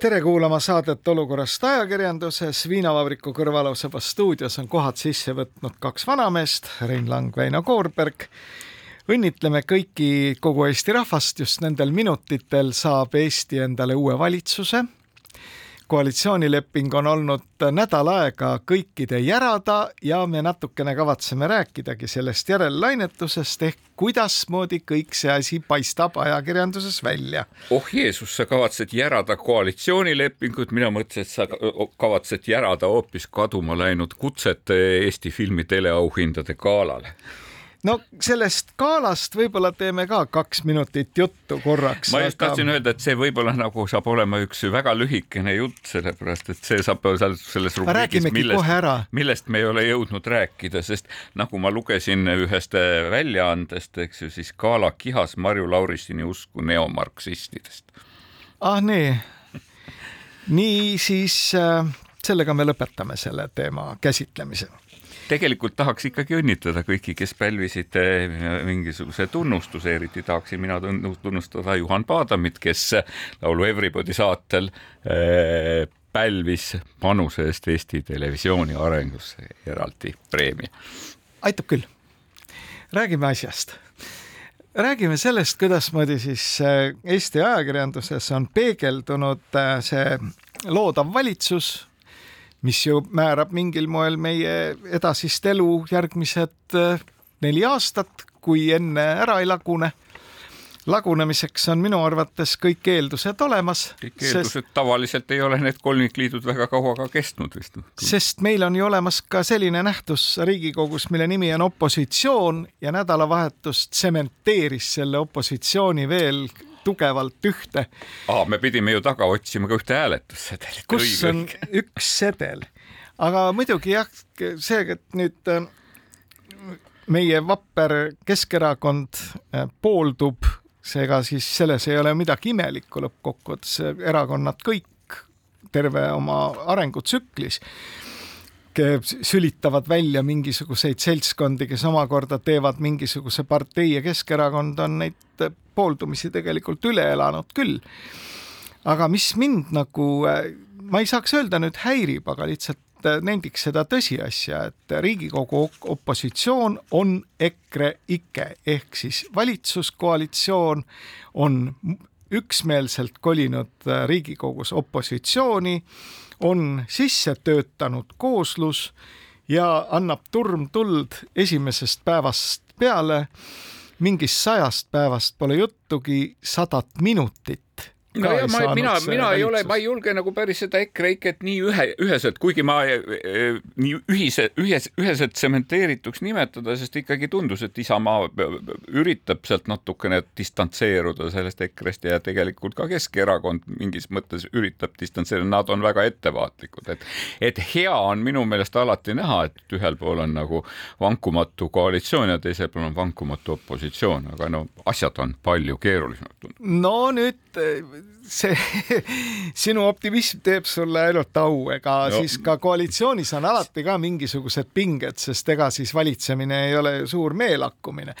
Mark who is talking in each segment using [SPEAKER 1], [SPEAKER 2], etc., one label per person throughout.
[SPEAKER 1] tere kuulama saadet Olukorrast ajakirjanduses. viinavabriku kõrvalusevas stuudios on kohad sisse võtnud kaks vanameest, Rein Lang, Väino Koorberg. õnnitleme kõiki, kogu Eesti rahvast, just nendel minutitel saab Eesti endale uue valitsuse koalitsioonileping on olnud nädal aega kõikide järada ja me natukene kavatseme rääkidagi sellest järellainetusest ehk kuidasmoodi kõik see asi paistab ajakirjanduses välja.
[SPEAKER 2] oh Jeesus, sa kavatsed järada koalitsioonilepingut, mina mõtlesin, et sa kavatsed järada hoopis kaduma läinud kutset Eesti filmi teleauhindade galale
[SPEAKER 1] no sellest galast võib-olla teeme ka kaks minutit juttu korraks.
[SPEAKER 2] ma just aga... tahtsin öelda, et see võib-olla nagu saab olema üks väga lühikene jutt, sellepärast et see saab seal selles rubriigis, millest, millest me ei ole jõudnud rääkida, sest nagu ma lugesin ühest väljaandest, eks ju, siis gala kihas Marju Lauristini usku neomarksistidest.
[SPEAKER 1] ah nii, nii siis äh, sellega me lõpetame selle teema käsitlemise
[SPEAKER 2] tegelikult tahaks ikkagi õnnitleda kõiki, kes pälvisid eh, mingisuguse tunnustuse, eriti tahaksin mina tunnustada Juhan Paadamit, kes laulu Everybody saatel äh, pälvis panuse eest Eesti Televisiooni arengusse eraldi preemia.
[SPEAKER 1] aitab küll. räägime asjast räägime sellest, kuidasmoodi siis eh, Eesti ajakirjanduses on peegeldunud see loodav valitsus mis ju määrab mingil moel meie edasist elu järgmised äh, neli aastat, kui enne ära ei lagune lagunemiseks on minu arvates kõik eeldused olemas.
[SPEAKER 2] kõik eeldused sest... tavaliselt ei ole need kolmikliidud väga kaua ka kestnud vist.
[SPEAKER 1] sest meil on ju olemas ka selline nähtus Riigikogus, mille nimi on opositsioon ja nädalavahetus tsementeeris selle opositsiooni veel tugevalt ühte.
[SPEAKER 2] aa, me pidime ju taga otsima ka ühte hääletussedelit.
[SPEAKER 1] kus on üks sedel, aga muidugi jah, see, et nüüd äh, meie vapper Keskerakond äh, pooldub, seega siis selles ei ole midagi imelikku lõppkokkuvõttes, erakonnad kõik terve oma arengutsüklis sülitavad välja mingisuguseid seltskondi, kes omakorda teevad mingisuguse partei ja Keskerakond on neid pooldumisi tegelikult üle elanud küll. aga mis mind nagu, ma ei saaks öelda nüüd häirib, aga lihtsalt nendiks seda tõsiasja, et Riigikogu opositsioon on EKRE-ike ehk siis valitsuskoalitsioon on üksmeelselt kolinud Riigikogus opositsiooni on sisse töötanud kooslus ja annab turm tuld esimesest päevast peale. mingist sajast päevast pole juttugi, sadat minutit
[SPEAKER 2] no ja ma, mina, mina ei ole, ma ei julge nagu päris seda EKREIKet nii ühe, üheselt, kuigi ma e, e, nii ühise, ühes, üheselt tsementeerituks nimetada, sest ikkagi tundus, et Isamaa üritab sealt natukene distantseeruda sellest EKRE-st ja tegelikult ka Keskerakond mingis mõttes üritab distantseeruda, nad on väga ettevaatlikud, et et hea on minu meelest alati näha, et ühel pool on nagu vankumatu koalitsioon ja teisel pool on vankumatu opositsioon, aga no asjad on palju keerulisemad.
[SPEAKER 1] no nüüd see sinu optimism teeb sulle ainult au, ega no. siis ka koalitsioonis on alati ka mingisugused pinged, sest ega siis valitsemine ei ole suur meelakkumine.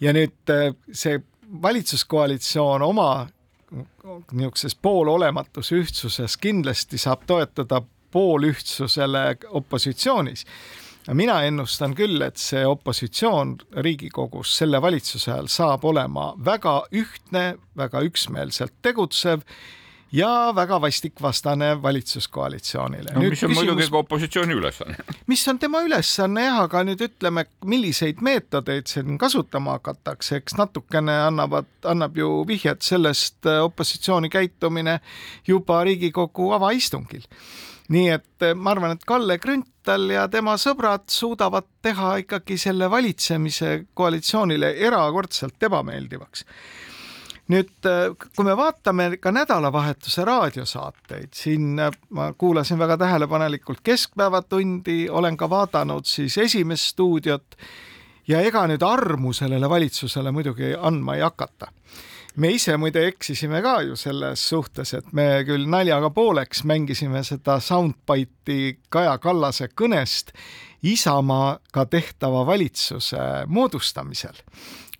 [SPEAKER 1] ja nüüd äh, see valitsuskoalitsioon oma niisuguses poololematus ühtsuses kindlasti saab toetada poolühtsusele opositsioonis mina ennustan küll, et see opositsioon Riigikogus selle valitsuse ajal saab olema väga ühtne, väga üksmeelselt tegutsev ja väga vastikvastane valitsuskoalitsioonile.
[SPEAKER 2] no mis on küsimus, muidugi ka opositsiooni ülesanne.
[SPEAKER 1] mis on tema ülesanne jah, aga nüüd ütleme, milliseid meetodeid siin kasutama hakatakse, eks natukene annavad, annab ju vihjet sellest opositsiooni käitumine juba Riigikogu avaistungil nii et eh, ma arvan, et Kalle Grünthal ja tema sõbrad suudavad teha ikkagi selle valitsemise koalitsioonile erakordselt ebameeldivaks. nüüd, kui me vaatame ka nädalavahetuse raadiosaateid, siin ma kuulasin väga tähelepanelikult Keskpäevatundi, olen ka vaadanud siis Esimest stuudiot ja ega nüüd armu sellele valitsusele muidugi andma ei hakata me ise muide eksisime ka ju selles suhtes, et me küll naljaga pooleks mängisime seda soundbite'i Kaja Kallase kõnest Isamaaga tehtava valitsuse moodustamisel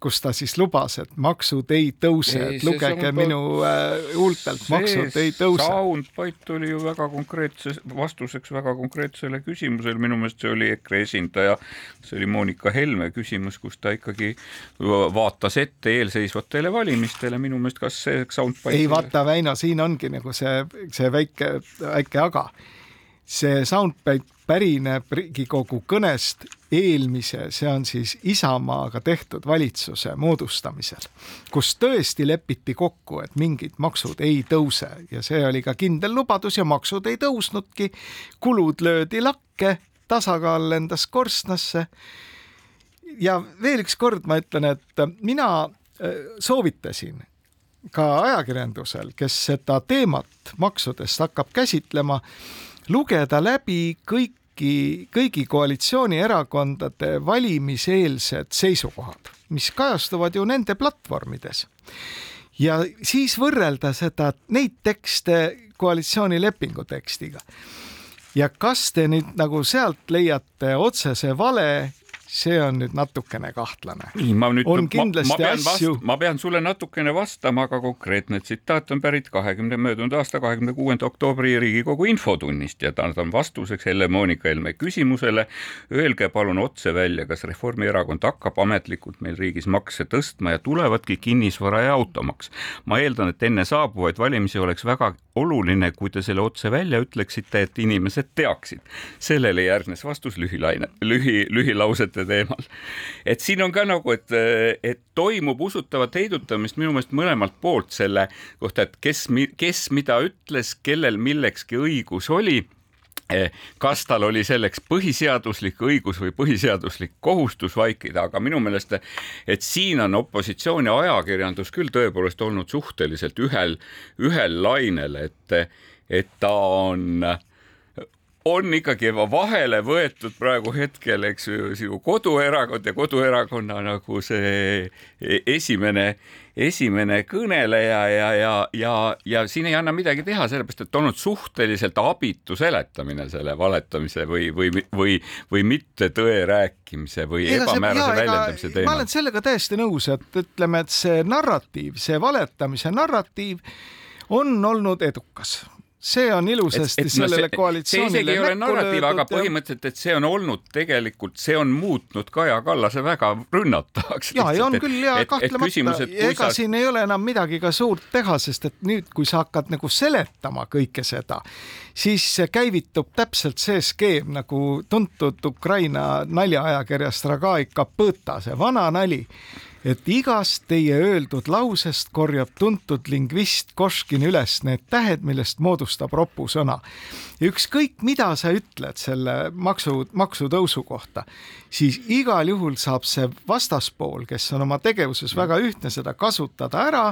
[SPEAKER 1] kus ta siis lubas, et maksud ei tõuse, et lugege minu äh, huultelt, maksud ei tõuse.
[SPEAKER 2] Soundbite oli ju väga konkreetse, vastuseks väga konkreetsele küsimusele, minu meelest see oli EKRE esindaja, see oli Monika Helme küsimus, kus ta ikkagi vaatas ette eelseisvatele valimistele, minu meelest kas see Soundbite
[SPEAKER 1] ei vaata, Väino, siin ongi nagu see, see väike, väike aga. See soundbite pärineb Riigikogu kõnest eelmise, see on siis Isamaaga tehtud valitsuse moodustamisel, kus tõesti lepiti kokku, et mingid maksud ei tõuse ja see oli ka kindel lubadus ja maksud ei tõusnudki. kulud löödi lakke, tasakaal lendas korstnasse. ja veel üks kord ma ütlen, et mina äh, soovitasin ka ajakirjandusel, kes seda teemat maksudest hakkab käsitlema lugeda läbi kõiki, kõigi koalitsioonierakondade valimiseelsed seisukohad, mis kajastuvad ju nende platvormides. ja siis võrrelda seda, neid tekste koalitsioonilepingu tekstiga. ja kas te nüüd nagu sealt leiate otsese vale see on nüüd natukene kahtlane.
[SPEAKER 2] nii, ma nüüd, ma, ma pean asju. ma pean sulle natukene vastama, aga konkreetne tsitaat on pärit kahekümne möödunud aasta kahekümne kuuenda oktoobri Riigikogu infotunnist ja ta on vastuseks Helle-Moonika Helme küsimusele. Öelge palun otse välja, kas Reformierakond hakkab ametlikult meil riigis makse tõstma ja tulevadki kinnisvara ja automaks. ma eeldan, et enne saabuvaid valimisi oleks väga oluline, kui te selle otse välja ütleksite, et inimesed teaksid. sellele järgnes vastus lühilaine, lühi, lühilausete teemal. et siin on ka nagu, et, et toimub usutavat heidutamist minu meelest mõlemalt poolt selle kohta, et kes, kes mida ütles, kellel millekski õigus oli kas tal oli selleks põhiseaduslik õigus või põhiseaduslik kohustus vaikida, aga minu meelest, et siin on opositsiooni ajakirjandus küll tõepoolest olnud suhteliselt ühel, ühel lainel, et, et ta on äh, on ikkagi vahele võetud praegu hetkel, eks ju, sinu koduerakond ja koduerakonna nagu see e-, esimene, esimene kõneleja ja, ja, ja, ja siin ei anna midagi teha, sellepärast et olnud suhteliselt abitu seletamine selle valetamise või, või, või, või mitte tõe rääkimise või ega ebamäärase see, väljendamise teemal.
[SPEAKER 1] ma olen sellega täiesti nõus, et ütleme, et see narratiiv, see valetamise narratiiv on olnud edukas see on ilusasti et, et sellele no koalitsioonile
[SPEAKER 2] see isegi ei ole narratiiv, aga põhimõtteliselt, et see on olnud tegelikult, see on muutnud Kaja Kallase väga rünnatavaks.
[SPEAKER 1] ja, ja on küll ja kahtlemata, ega sa... siin ei ole enam midagi ka suurt teha, sest et nüüd, kui sa hakkad nagu seletama kõike seda, siis käivitub täpselt see skeem nagu tuntud Ukraina naljaajakirjast Ragai Kapõta, see vana nali et igast teie öeldud lausest korjab tuntud lingvist Koškin üles need tähed, millest moodustab ropusõna. Ja ükskõik, mida sa ütled selle maksu, maksutõusu kohta, siis igal juhul saab see vastaspool, kes on oma tegevuses väga ühtne, seda kasutada ära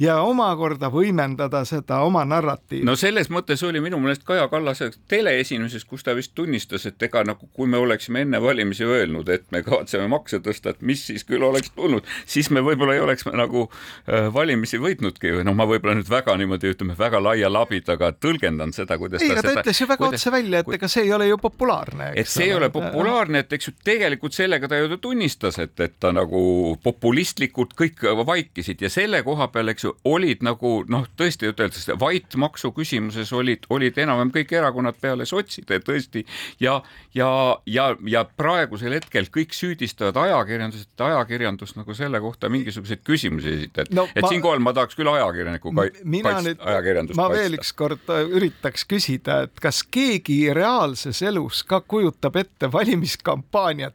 [SPEAKER 1] ja omakorda võimendada seda oma narratiivi.
[SPEAKER 2] no selles mõttes oli minu meelest Kaja Kallase teleesinemises, kus ta vist tunnistas, et ega nagu kui me oleksime enne valimisi öelnud, et me kavatseme makse tõsta, et mis siis küll oleks tulnud, siis me võib-olla ei oleks nagu äh, valimisi võitnudki või noh, ma võib-olla nüüd väga niimoodi ütleme, väga laia labidaga tõlgendan seda, kuidas
[SPEAKER 1] ei, ta seda, ütles ju väga kuidas, otse välja, et ega see ei ole ju populaarne.
[SPEAKER 2] et see ei ole populaarne, et eks ju tegelikult sellega ta ju tunnistas, et, et ta nagu populistlikult kõik vaikisid ja selle koha peal, eks ju, olid nagu noh, tõesti üteldes vait maksu küsimuses olid, olid enam-vähem kõik erakonnad peale sotside tõesti ja, ja, ja, ja praegusel hetkel kõik süüdistavad ajakirjandust, et ajakirjandus nagu selle kohta mingisuguseid küsimusi esitada no,. et ma, siinkohal ma tahaks küll ajakirjaniku kaitsta. mina nüüd,
[SPEAKER 1] ma veel ükskord äh, üritaks küsida, et kas keegi reaalses elus ka kujutab ette valimiskampaaniat,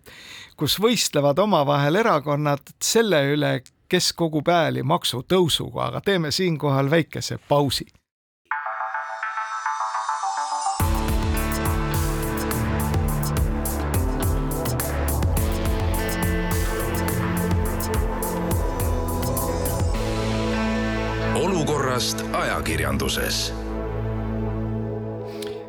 [SPEAKER 1] kus võistlevad omavahel erakonnad selle üle, kes kogub hääli maksutõusuga, aga teeme siinkohal väikese pausi.
[SPEAKER 3] olukorrast ajakirjanduses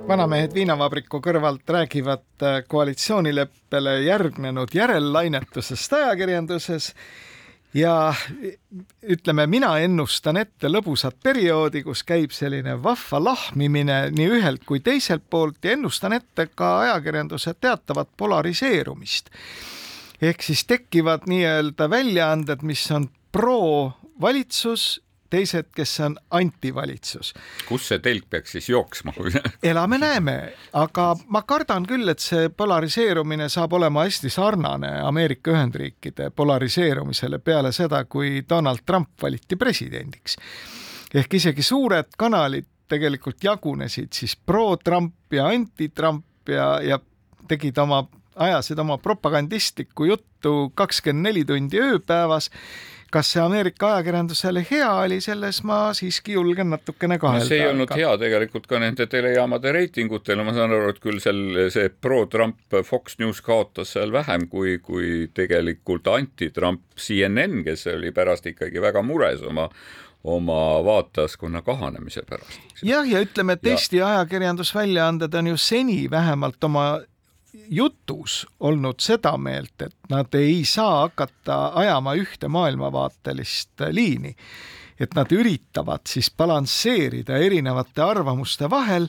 [SPEAKER 1] vanamehed viinavabriku kõrvalt räägivad äh, koalitsioonileppele järgnenud järellainetusest ajakirjanduses ja ütleme, mina ennustan ette lõbusat perioodi, kus käib selline vahva lahmimine nii ühelt kui teiselt poolt ja ennustan ette ka ajakirjanduse teatavat polariseerumist. ehk siis tekivad nii-öelda väljaanded, mis on pro valitsus teised, kes on antivalitsus.
[SPEAKER 2] kus see telk peaks siis jooksma
[SPEAKER 1] elame-näeme, aga ma kardan küll, et see polariseerumine saab olema hästi sarnane Ameerika Ühendriikide polariseerumisele peale seda, kui Donald Trump valiti presidendiks. ehk isegi suured kanalid tegelikult jagunesid siis pro-Trump ja anti-Trump ja, ja tegid oma, ajasid oma propagandistlikku juttu kakskümmend neli tundi ööpäevas kas see Ameerika ajakirjandusele hea oli, selles ma siiski julgen natukene kahelda.
[SPEAKER 2] see ei olnud hea tegelikult ka nende telejaamade reitingutele, ma saan aru, et küll seal see pro-Trump Fox News kaotas seal vähem kui, kui tegelikult anti-Trump CNN, kes oli pärast ikkagi väga mures oma oma vaatajaskonna kahanemise pärast.
[SPEAKER 1] jah, ja ütleme, et Eesti ja. ajakirjandusväljaanded on ju seni vähemalt oma jutus olnud seda meelt, et nad ei saa hakata ajama ühte maailmavaatelist liini. et nad üritavad siis balansseerida erinevate arvamuste vahel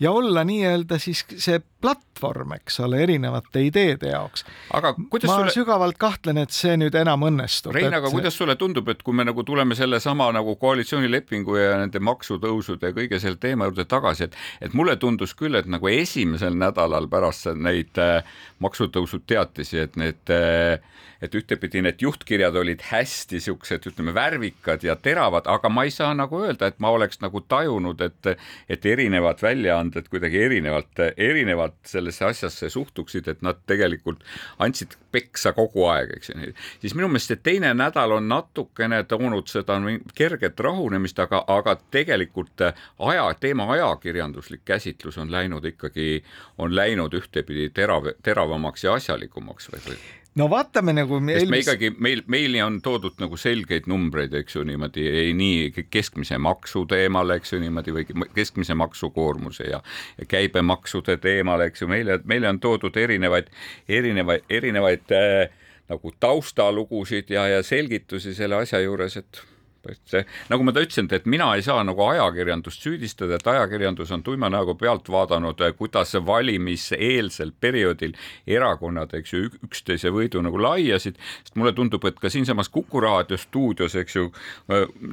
[SPEAKER 1] ja olla nii-öelda siis see platvorm, eks ole, erinevate ideede jaoks.
[SPEAKER 2] aga kuidas
[SPEAKER 1] ma
[SPEAKER 2] sulle...
[SPEAKER 1] sügavalt kahtlen, et see nüüd enam õnnestub.
[SPEAKER 2] Rein, aga kuidas sulle tundub, et kui me nagu tuleme sellesama nagu koalitsioonilepingu ja nende maksutõusude ja kõige selle teema juurde tagasi, et et mulle tundus küll, et nagu esimesel nädalal pärast neid äh, maksutõusud teatisi, et need äh, et ühtepidi need juhtkirjad olid hästi siuksed, ütleme värvikad ja teravad, aga ma ei saa nagu öelda, et ma oleks nagu tajunud, et, et erinevad väljaanded kuidagi erinevalt, erinevalt sellesse asjasse suhtuksid, et nad tegelikult andsid peksa kogu aeg, eks ju. siis minu meelest see teine nädal on natukene toonud seda kerget rahunemist, aga, aga tegelikult aja, teema ajakirjanduslik käsitlus on läinud ikkagi, on läinud ühtepidi terav, teravamaks ja asjalikumaks või, või
[SPEAKER 1] no vaatame nagu
[SPEAKER 2] me eelmis... me ikkagi, meil, meile on toodud nagu selgeid numbreid, eks ju, niimoodi ei nii keskmise maksu teemal, eks ju, niimoodi või keskmise maksukoormuse ja, ja käibemaksude teemal, eks ju, meile, meile on toodud erinevaid, erinevaid, erinevaid äh, nagu taustalugusid ja, ja selgitusi selle asja juures, et see, nagu ma ta ütlesin, et mina ei saa nagu ajakirjandust süüdistada, et ajakirjandus on tuima näoga pealt vaadanud, kuidas valimiseelsel perioodil erakonnad, eks ju, üksteise võidu nagu laiasid, sest mulle tundub, et ka siinsamas Kuku raadio stuudios, eks ju,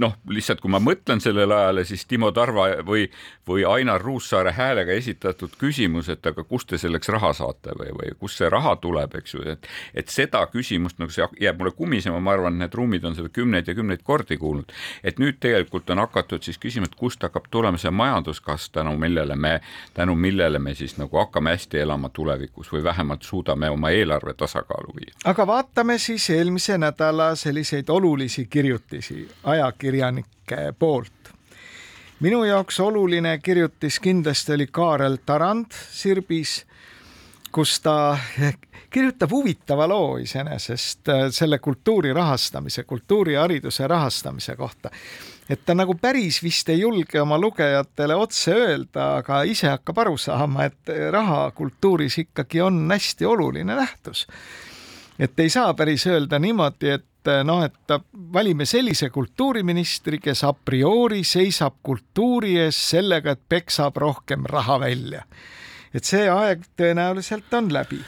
[SPEAKER 2] noh, lihtsalt kui ma mõtlen sellele ajale, siis Timo Tarva või, või Ainar Ruussaare häälega esitatud küsimus, et aga kust te selleks raha saate või, või kust see raha tuleb, eks ju, et, et seda küsimust nagu see jääb mulle kumisema, ma arvan, need ruumid on seda kümneid ja kümneid kordi kuulnud olnud. et nüüd tegelikult on hakatud siis küsima, et kust hakkab tulema see majanduskasv, tänu millele me, tänu millele me siis nagu hakkame hästi elama tulevikus või vähemalt suudame oma eelarve tasakaalu viia.
[SPEAKER 1] aga vaatame siis eelmise nädala selliseid olulisi kirjutisi ajakirjanike poolt minu jaoks oluline kirjutis kindlasti oli Kaarel Tarand Sirbis, kus ta kirjutab huvitava loo iseenesest äh, selle kultuuri rahastamise, kultuurihariduse rahastamise kohta. et ta nagu päris vist ei julge oma lugejatele otse öelda, aga ise hakkab aru saama, et raha kultuuris ikkagi on hästi oluline nähtus. et ei saa päris öelda niimoodi, et noh, et valime sellise kultuuriministri, kes a priori seisab kultuuri ees sellega, et peksab rohkem raha välja et see aeg tõenäoliselt on läbi.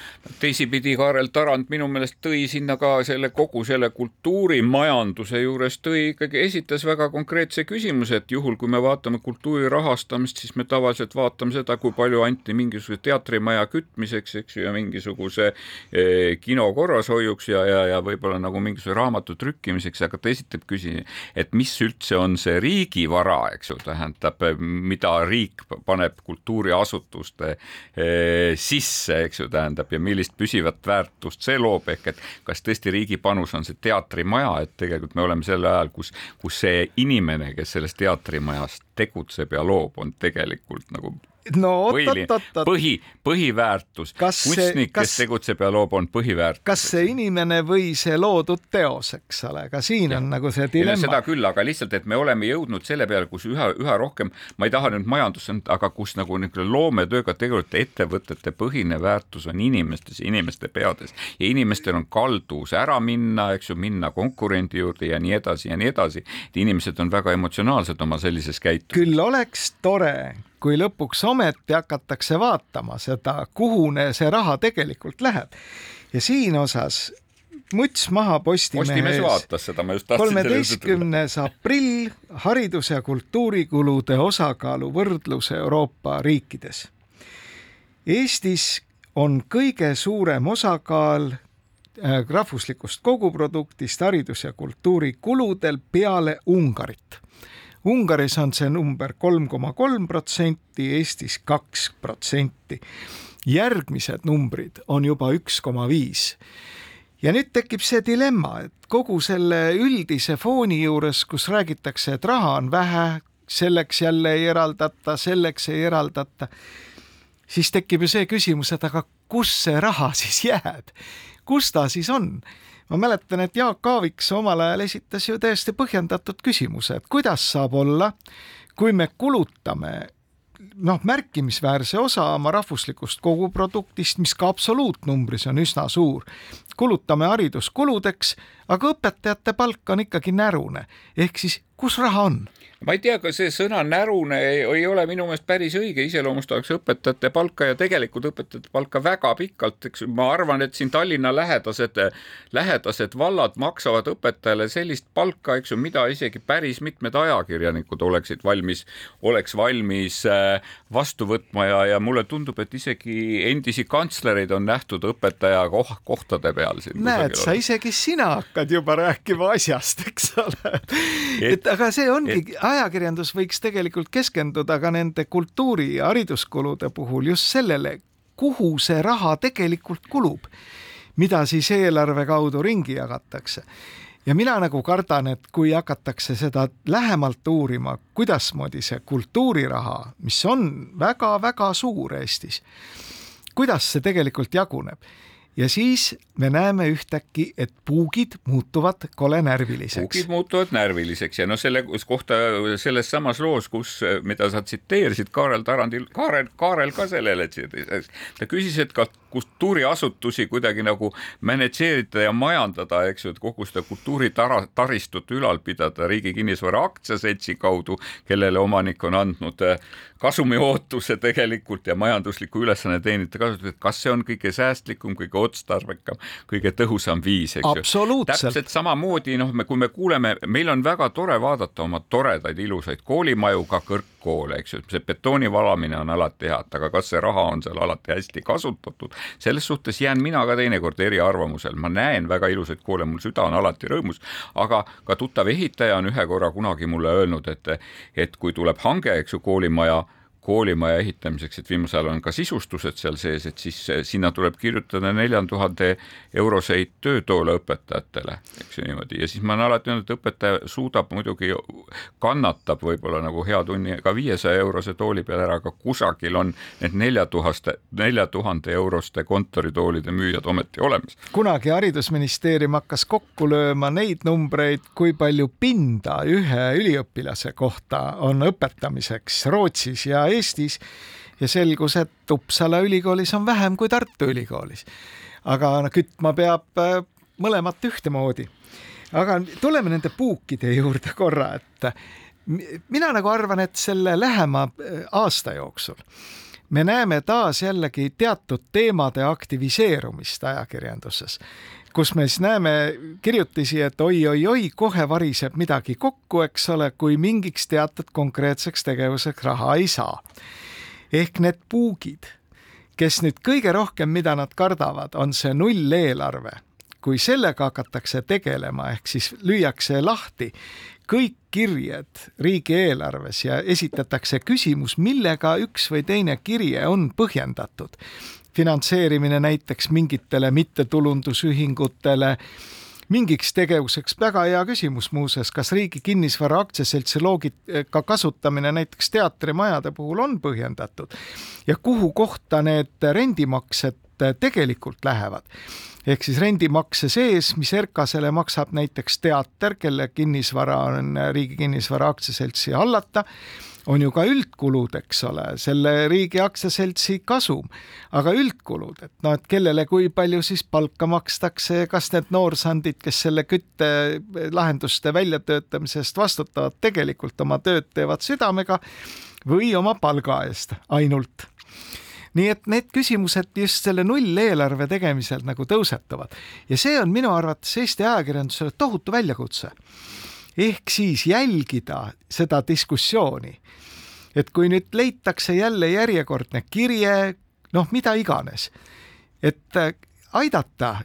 [SPEAKER 2] teisipidi Kaarel Tarand minu meelest tõi sinna ka selle kogu selle kultuurimajanduse juures tõi ikkagi, esitas väga konkreetse küsimuse, et juhul, kui me vaatame kultuuri rahastamist, siis me tavaliselt vaatame seda, kui palju anti mingisuguse teatrimaja kütmiseks, eks ju, ja mingisuguse eh, kino korrashoiuks ja, ja, ja võib-olla nagu mingisuguse raamatu trükkimiseks, aga ta esitab küsimuse, et mis üldse on see riigivara, eks ju, tähendab, mida riik paneb kultuuriasutuste Eh, sisse, eks ju, tähendab ja millist püsivat väärtust see loob, ehk et kas tõesti riigi panus on see teatrimaja, et tegelikult me oleme sel ajal, kus, kus see inimene, kes selles teatrimajas tegutseb ja loob, on tegelikult nagu
[SPEAKER 1] no
[SPEAKER 2] oot-oot-oot. põhi, põhiväärtus. kunstnik, kes tegutseb ja loob, on põhiväärtus.
[SPEAKER 1] kas see inimene või see loodud teos, eks ole, ka siin ja. on nagu see dilemma.
[SPEAKER 2] seda küll, aga lihtsalt, et me oleme jõudnud selle peale, kus üha, üha rohkem, ma ei taha nüüd majandusse, aga kus nagu niisugune loometööga tegelevate ettevõtete põhine väärtus on inimestes, inimeste peades ja inimestel on kalduvus ära minna, eks ju, minna konkurendi juurde ja nii edasi ja nii edasi. inimesed on väga emotsionaalsed oma sellises käitumises.
[SPEAKER 1] küll oleks tore, kui lõpuks ometi hakatakse vaatama seda, kuhu see raha tegelikult läheb. ja siin osas muts maha Postimehes.
[SPEAKER 2] Postimees vaatas seda, ma just
[SPEAKER 1] tahtsin kolmeteistkümnes aprill haridus- ja kultuurikulude osakaalu võrdlus Euroopa riikides. Eestis on kõige suurem osakaal äh, rahvuslikust koguproduktist haridus- ja kultuurikuludel peale Ungarit Ungaris on see number kolm koma kolm protsenti, Eestis kaks protsenti. järgmised numbrid on juba üks koma viis. ja nüüd tekib see dilemma, et kogu selle üldise fooni juures, kus räägitakse, et raha on vähe, selleks jälle ei eraldata, selleks ei eraldata, siis tekib ju see küsimus, et aga kus see raha siis jääb, kus ta siis on ma mäletan, et Jaak Aaviksoo omal ajal esitas ju täiesti põhjendatud küsimuse, et kuidas saab olla, kui me kulutame noh, märkimisväärse osa oma rahvuslikust koguproduktist, mis ka absoluutnumbris on üsna suur, kulutame hariduskuludeks, aga õpetajate palk on ikkagi närune. ehk siis, kus raha on?
[SPEAKER 2] Ma ei tea, kas see sõna närune ei, ei ole minu meelest päris õige, iseloomustaks õpetajate palka ja tegelikult õpetajate palka väga pikalt, eks ma arvan, et siin Tallinna lähedased, lähedased vallad maksavad õpetajale sellist palka, eks ju, mida isegi päris mitmed ajakirjanikud oleksid valmis, oleks valmis äh, vastu võtma ja, ja mulle tundub, et isegi endisi kantslereid on nähtud õpetaja koh kohtade peal
[SPEAKER 1] näed, sa isegi sina hakkad juba rääkima asjast, eks ole. et aga see ongi et ajakirjandus võiks tegelikult keskenduda ka nende kultuuri ja hariduskulude puhul just sellele, kuhu see raha tegelikult kulub, mida siis eelarve kaudu ringi jagatakse. Ja mina nagu kardan, et kui hakatakse seda lähemalt uurima, kuidasmoodi see kultuuriraha, mis on väga-väga suur Eestis, kuidas see tegelikult jaguneb ja siis me näeme ühtäkki, et puugid muutuvad kole närviliseks.
[SPEAKER 2] puugid muutuvad närviliseks ja noh, selle kohta selles samas loos, kus, mida sa tsiteerisid, Kaarel Tarandil, Kaarel, Kaarel ka sellele, ta küsis, et ka kultuuriasutusi kuidagi nagu mänedžeerida ja majandada, eks ju, et kogu seda kultuuritaristut ülal pidada Riigi Kinnisvara Aktsiaseltsi kaudu, kellele omanik on andnud eh, kasumi ootuse tegelikult ja majanduslikku ülesanne teenida kasutada, et kas see on kõige säästlikum, kõige otstarbekam, kõige tõhusam viis, eks
[SPEAKER 1] ju.
[SPEAKER 2] täpselt samamoodi noh, me, kui me kuuleme, meil on väga tore vaadata oma toredaid ilusaid koolimaju, ka kõrgkoole, eks ju, see betooni valamine on alati hea, aga kas see raha on seal alati hästi kasutatud, selles suhtes jään mina ka teinekord eriarvamusel, ma näen väga ilusaid koole, mul süda on alati rõõmus, aga ka tuttav ehitaja on ühe korra kunagi mulle öelnud, et, et kui tuleb hange, eks ju, koolimaja koolimaja ehitamiseks, et viimasel ajal on ka sisustused seal sees, et siis eh, sinna tuleb kirjutada nelja tuhande euroseid töötoole õpetajatele, eks ju niimoodi, ja siis ma olen alati öelnud, et õpetaja suudab muidugi, kannatab võib-olla nagu hea tunni ka viiesaja eurose tooli peal ära, aga kusagil on need nelja tuhaste, nelja tuhande euroste kontoritoolide müüjad ometi olemas.
[SPEAKER 1] kunagi Haridusministeerium hakkas kokku lööma neid numbreid, kui palju pinda ühe üliõpilase kohta on õpetamiseks Rootsis ja Eestis Eestis ja selgus, et Uppsala ülikoolis on vähem kui Tartu Ülikoolis. aga kütma peab äh, mõlemat ühtemoodi. aga tuleme nende puukide juurde korra, et mina nagu arvan, et selle lähema äh, aasta jooksul me näeme taas jällegi teatud teemade aktiviseerumist ajakirjanduses, kus me siis näeme kirjutisi, et oi-oi-oi, kohe variseb midagi kokku, eks ole, kui mingiks teatud konkreetseks tegevuseks raha ei saa. ehk need puugid, kes nüüd kõige rohkem, mida nad kardavad, on see nulleelarve. kui sellega hakatakse tegelema, ehk siis lüüakse lahti kõik kirjed riigieelarves ja esitatakse küsimus, millega üks või teine kirje on põhjendatud. Finantseerimine näiteks mingitele mittetulundusühingutele, mingiks tegevuseks, väga hea küsimus muuseas, kas Riigi Kinnisvara Aktsiaseltsi loogika kasutamine näiteks teatrimajade puhul on põhjendatud? Ja kuhu kohta need rendimaksed tegelikult lähevad? Ehk siis rendimakse sees, mis RKAS-ele maksab näiteks teater, kelle kinnisvara on Riigi Kinnisvara Aktsiaseltsi hallata on ju ka üldkulud, eks ole, selle riigi aktsiaseltsi kasum, aga üldkulud, et noh, et kellele kui palju siis palka makstakse, kas need noorsandid, kes selle küttelahenduste väljatöötamise eest vastutavad, tegelikult oma tööd teevad südamega või oma palga eest ainult? Nii et need küsimused just selle nulleelarve tegemisel nagu tõusetuvad. Ja see on minu arvates Eesti ajakirjandusele tohutu väljakutse ehk siis jälgida seda diskussiooni. et kui nüüd leitakse jälle järjekordne kirje, noh, mida iganes, et äh, aidata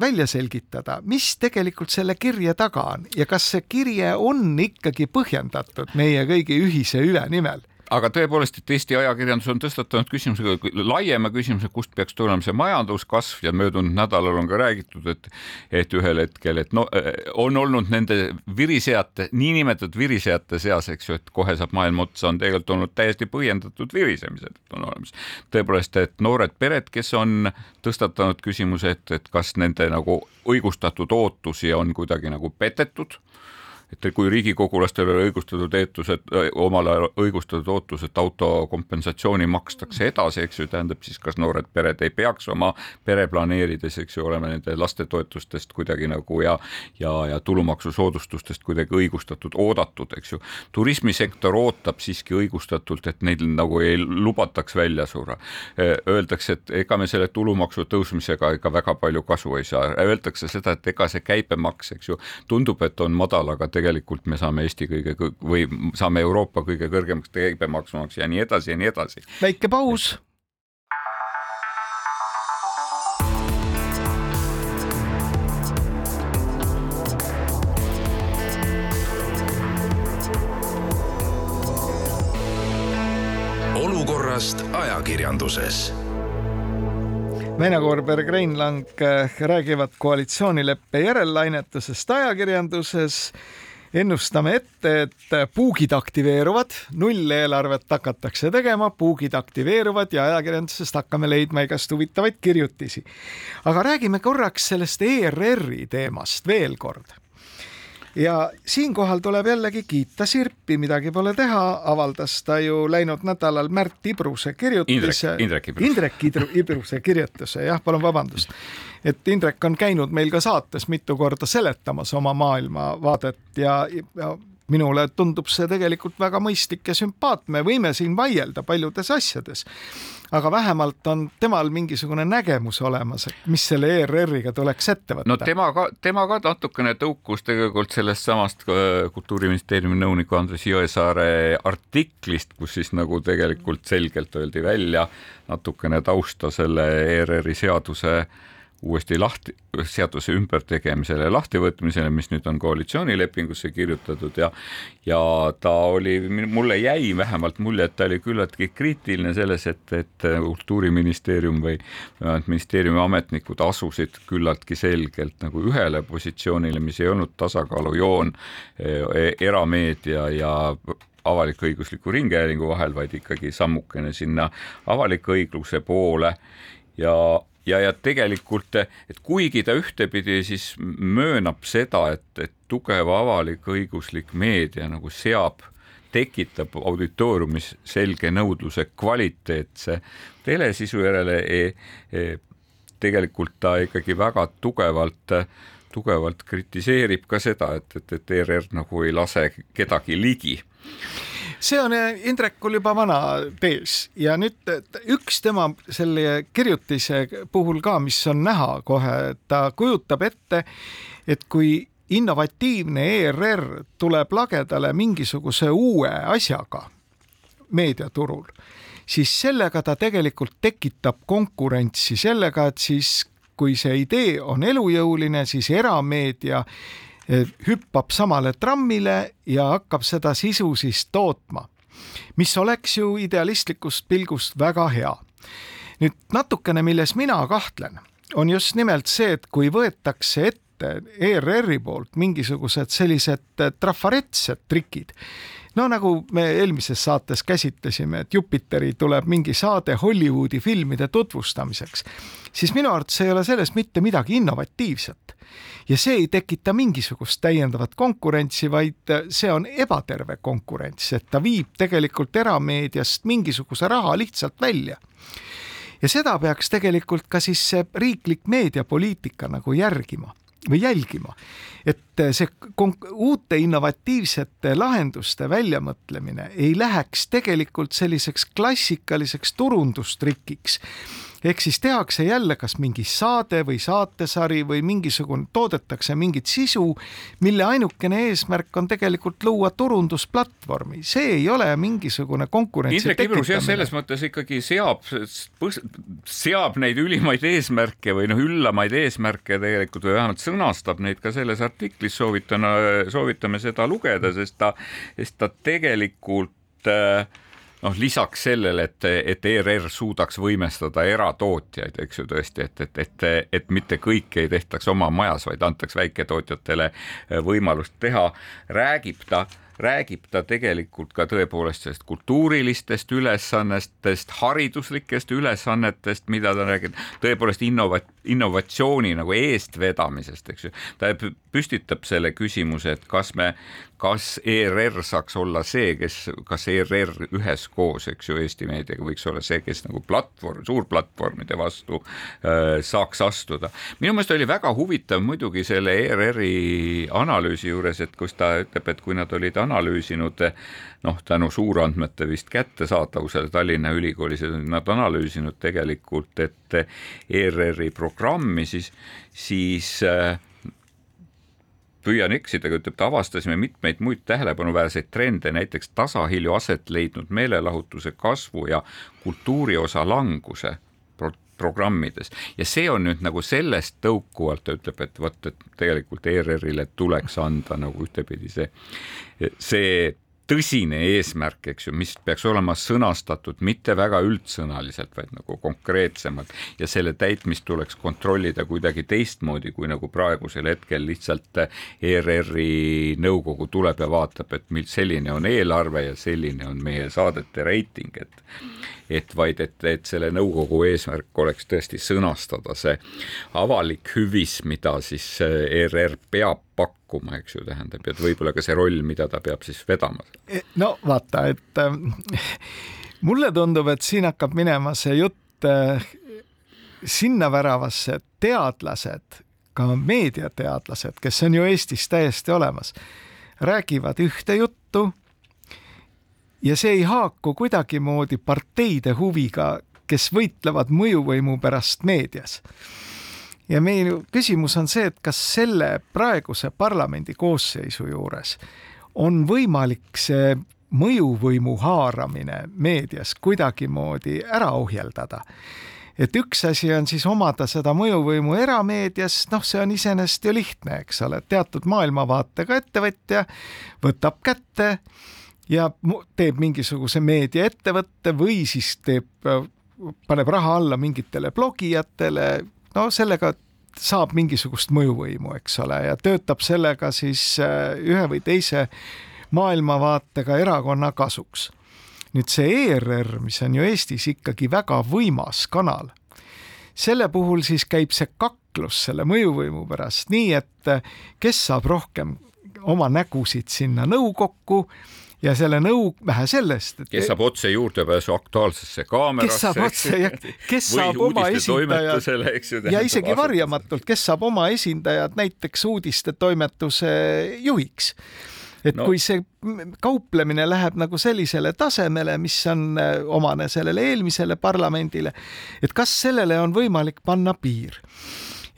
[SPEAKER 1] välja selgitada, mis tegelikult selle kirje taga on ja kas see kirje on ikkagi põhjendatud meie kõigi ühise hüve nimel
[SPEAKER 2] aga tõepoolest, et Eesti ajakirjandus on tõstatanud küsimuse, laiema küsimuse, kust peaks tulema see majanduskasv ja möödunud nädalal on ka räägitud, et et ühel hetkel, et no eh, on olnud nende virisejate, niinimetatud virisejate seas, eks ju, et kohe saab maailm otsa, on tegelikult olnud täiesti põhjendatud virisemised on olemas. tõepoolest, et noored pered, kes on tõstatanud küsimuse, et, et kas nende nagu õigustatud ootusi on kuidagi nagu petetud et kui riigikogulastel oli õigustatud eetused, omal ajal õigustatud ootus, et auto kompensatsiooni makstakse edasi, eks ju, tähendab siis, kas noored pered ei peaks oma pere planeerides, eks ju, olema nende lastetoetustest kuidagi nagu ja ja, ja tulumaksusoodustustest kuidagi õigustatud, oodatud, eks ju. turismisektor ootab siiski õigustatult, et neil nagu ei lubataks välja surra. Öeldakse, et ega me selle tulumaksu tõusmisega ikka väga palju kasu ei saa, öeldakse seda, et ega see käibemaks, eks ju, tundub, et on madal, aga tegelikult me saame Eesti kõige või saame Euroopa kõige kõrgemaks käibemaksumaks ja nii edasi ja nii edasi.
[SPEAKER 1] väike paus.
[SPEAKER 3] olukorrast ajakirjanduses
[SPEAKER 1] Veena Koorberg, Rein Lang äh, räägivad koalitsioonileppe järellainetusest ajakirjanduses. Ennustame ette, et puugid aktiveeruvad, nulleelarvet hakatakse tegema, puugid aktiveeruvad ja ajakirjandusest hakkame leidma igast huvitavaid kirjutisi. aga räägime korraks sellest ERR-i teemast veel kord ja siinkohal tuleb jällegi kiita Sirpi, midagi pole teha, avaldas ta ju läinud nädalal Märt Ibruse kirjutise.
[SPEAKER 2] Indrek, Indrek
[SPEAKER 1] Ibrus. Indrek Ibruse kirjutuse, jah, palun vabandust. et Indrek on käinud meil ka saates mitu korda seletamas oma maailmavaadet ja, ja minule tundub see tegelikult väga mõistlik ja sümpaatne, võime siin vaielda paljudes asjades aga vähemalt on temal mingisugune nägemus olemas, et mis selle ERR-iga tuleks ette võtta.
[SPEAKER 2] no tema ka, tema ka natukene tõukus tegelikult sellest samast äh, Kultuuriministeeriumi nõuniku Andres Jõesaare artiklist, kus siis nagu tegelikult selgelt öeldi välja natukene tausta selle ERR-i seaduse äh, uuesti lahti, seaduse ümbertegemisele, lahtivõtmisele, mis nüüd on koalitsioonilepingusse kirjutatud ja ja ta oli, mulle jäi vähemalt mulje, et ta oli küllaltki kriitiline selles, et, et kultuuriministeerium või ministeeriumi ametnikud asusid küllaltki selgelt nagu ühele positsioonile, mis ei olnud tasakaalujoon e, erameedia ja avalik-õigusliku ringhäälingu vahel, vaid ikkagi sammukene sinna avaliku õigluse poole. Ja ja, ja tegelikult, et kuigi ta ühtepidi siis möönab seda, et, et tugev avalik-õiguslik meedia nagu seab tekitab auditooriumis selge nõudluse kvaliteetse telesisu järele e,. E, tegelikult ta ikkagi väga tugevalt, tugevalt kritiseerib ka seda, et, et, et ERR nagu ei lase kedagi ligi
[SPEAKER 1] see on eh, Indrekul juba vana tees ja nüüd üks tema selle kirjutise puhul ka, mis on näha kohe, ta kujutab ette, et kui innovatiivne ERR tuleb lagedale mingisuguse uue asjaga meediaturul, siis sellega ta tegelikult tekitab konkurentsi sellega, et siis kui see idee on elujõuline, siis erameedia hüppab samale trammile ja hakkab seda sisu siis tootma, mis oleks ju idealistlikust pilgust väga hea. nüüd natukene, milles mina kahtlen, on just nimelt see, et kui võetakse ette ERR-i poolt mingisugused sellised trafaretsed trikid no nagu me eelmises saates käsitlesime, et Jupiteri tuleb mingi saade Hollywoodi filmide tutvustamiseks, siis minu arvates ei ole selles mitte midagi innovatiivset. ja see ei tekita mingisugust täiendavat konkurentsi, vaid see on ebaterve konkurents, et ta viib tegelikult erameediast mingisuguse raha lihtsalt välja ja seda peaks tegelikult ka siis see riiklik meediapoliitika nagu järgima või jälgima. et see uute innovatiivsete lahenduste väljamõtlemine ei läheks tegelikult selliseks klassikaliseks turundustrikiks ehk siis tehakse jälle kas mingi saade või saatesari või mingisugune, toodetakse mingit sisu, mille ainukene eesmärk on tegelikult luua turundusplatvormi, see ei ole mingisugune konkurentsi
[SPEAKER 2] Indrek Ibrus jah, selles mõttes ikkagi seab, seab neid ülimaid eesmärke või noh, üllamaid eesmärke tegelikult või vähemalt sõnastab neid ka selles artiklis, soovitan, soovitame seda lugeda, sest ta, sest ta tegelikult äh, noh, lisaks sellele, et, et ERR suudaks võimestada eratootjaid, eks ju tõesti, et, et, et, et mitte kõike ei tehtaks oma majas, vaid antaks väiketootjatele võimalust teha, räägib ta räägib ta tegelikult ka tõepoolest sellest kultuurilistest ülesannetest, hariduslikest ülesannetest, mida ta räägib, tõepoolest innova-, innovatsiooni nagu eestvedamisest, eks ju. ta püstitab selle küsimuse, et kas me kas ERR saaks olla see, kes, kas ERR üheskoos, eks ju, Eesti meediaga võiks olla see, kes nagu platvorm, suurplatvormide vastu äh, saaks astuda. minu meelest oli väga huvitav muidugi selle ERR-i analüüsi juures, et kus ta ütleb, et kui nad olid analüüsinud noh, tänu suurandmete vist kättesaadavusele Tallinna Ülikoolis, nad analüüsinud tegelikult, et ERR-i programmi siis, siis äh, püüan eksida, aga ütleb, et avastasime mitmeid muid tähelepanuväärseid trende, näiteks tasahilju aset leidnud meelelahutuse kasvu ja kultuuriosa languse pro programmides. Ja see on nüüd nagu sellest tõukuvalt, ta ütleb, et vot, et tegelikult ERR-ile tuleks anda nagu ühtepidi see, see tõsine eesmärk, eks ju, mis peaks olema sõnastatud mitte väga üldsõnaliselt, vaid nagu konkreetsemalt. Ja selle täitmist tuleks kontrollida kuidagi teistmoodi, kui nagu praegusel hetkel lihtsalt ERR-i nõukogu tuleb ja vaatab, et mil selline on eelarve ja selline on meie saadete reiting, et et vaid et, et selle nõukogu eesmärk oleks tõesti sõnastada see avalik hüvis, mida siis ERR peab pakkuma, eks ju, tähendab, et võib-olla ka see roll, mida ta peab siis vedama.
[SPEAKER 1] E, no vaata, et äh, mulle tundub, et siin hakkab minema see jutt äh, sinna väravasse, et teadlased, ka meediateadlased, kes on ju Eestis täiesti olemas, räägivad ühte juttu ja see ei haaku kuidagimoodi parteide huviga, kes võitlevad mõjuvõimu pärast meedias ja meie küsimus on see, et kas selle praeguse parlamendi koosseisu juures on võimalik see mõjuvõimu haaramine meedias kuidagimoodi ära ohjeldada. et üks asi on siis omada seda mõjuvõimu erameedias, noh, see on iseenesest ju lihtne, eks ole, teatud maailmavaatega ettevõtja võtab kätte ja teeb mingisuguse meediaettevõtte või siis teeb, paneb raha alla mingitele blogijatele, no sellega saab mingisugust mõjuvõimu, eks ole, ja töötab sellega siis äh, ühe või teise maailmavaatega erakonna kasuks. nüüd see ERR, mis on ju Eestis ikkagi väga võimas kanal, selle puhul siis käib see kaklus selle mõjuvõimu pärast nii, et äh, kes saab rohkem oma nägusid sinna nõukokku ja selle nõu, vähe sellest
[SPEAKER 2] kes saab otse juurdepääsu Aktuaalsesse kaamerasse.
[SPEAKER 1] kes saab otse ja kes saab oma esindajad ja isegi varjamatult, kes saab oma esindajad näiteks uudistetoimetuse juhiks et no. kui see kauplemine läheb nagu sellisele tasemele, mis on äh, omane sellele eelmisele parlamendile, et kas sellele on võimalik panna piir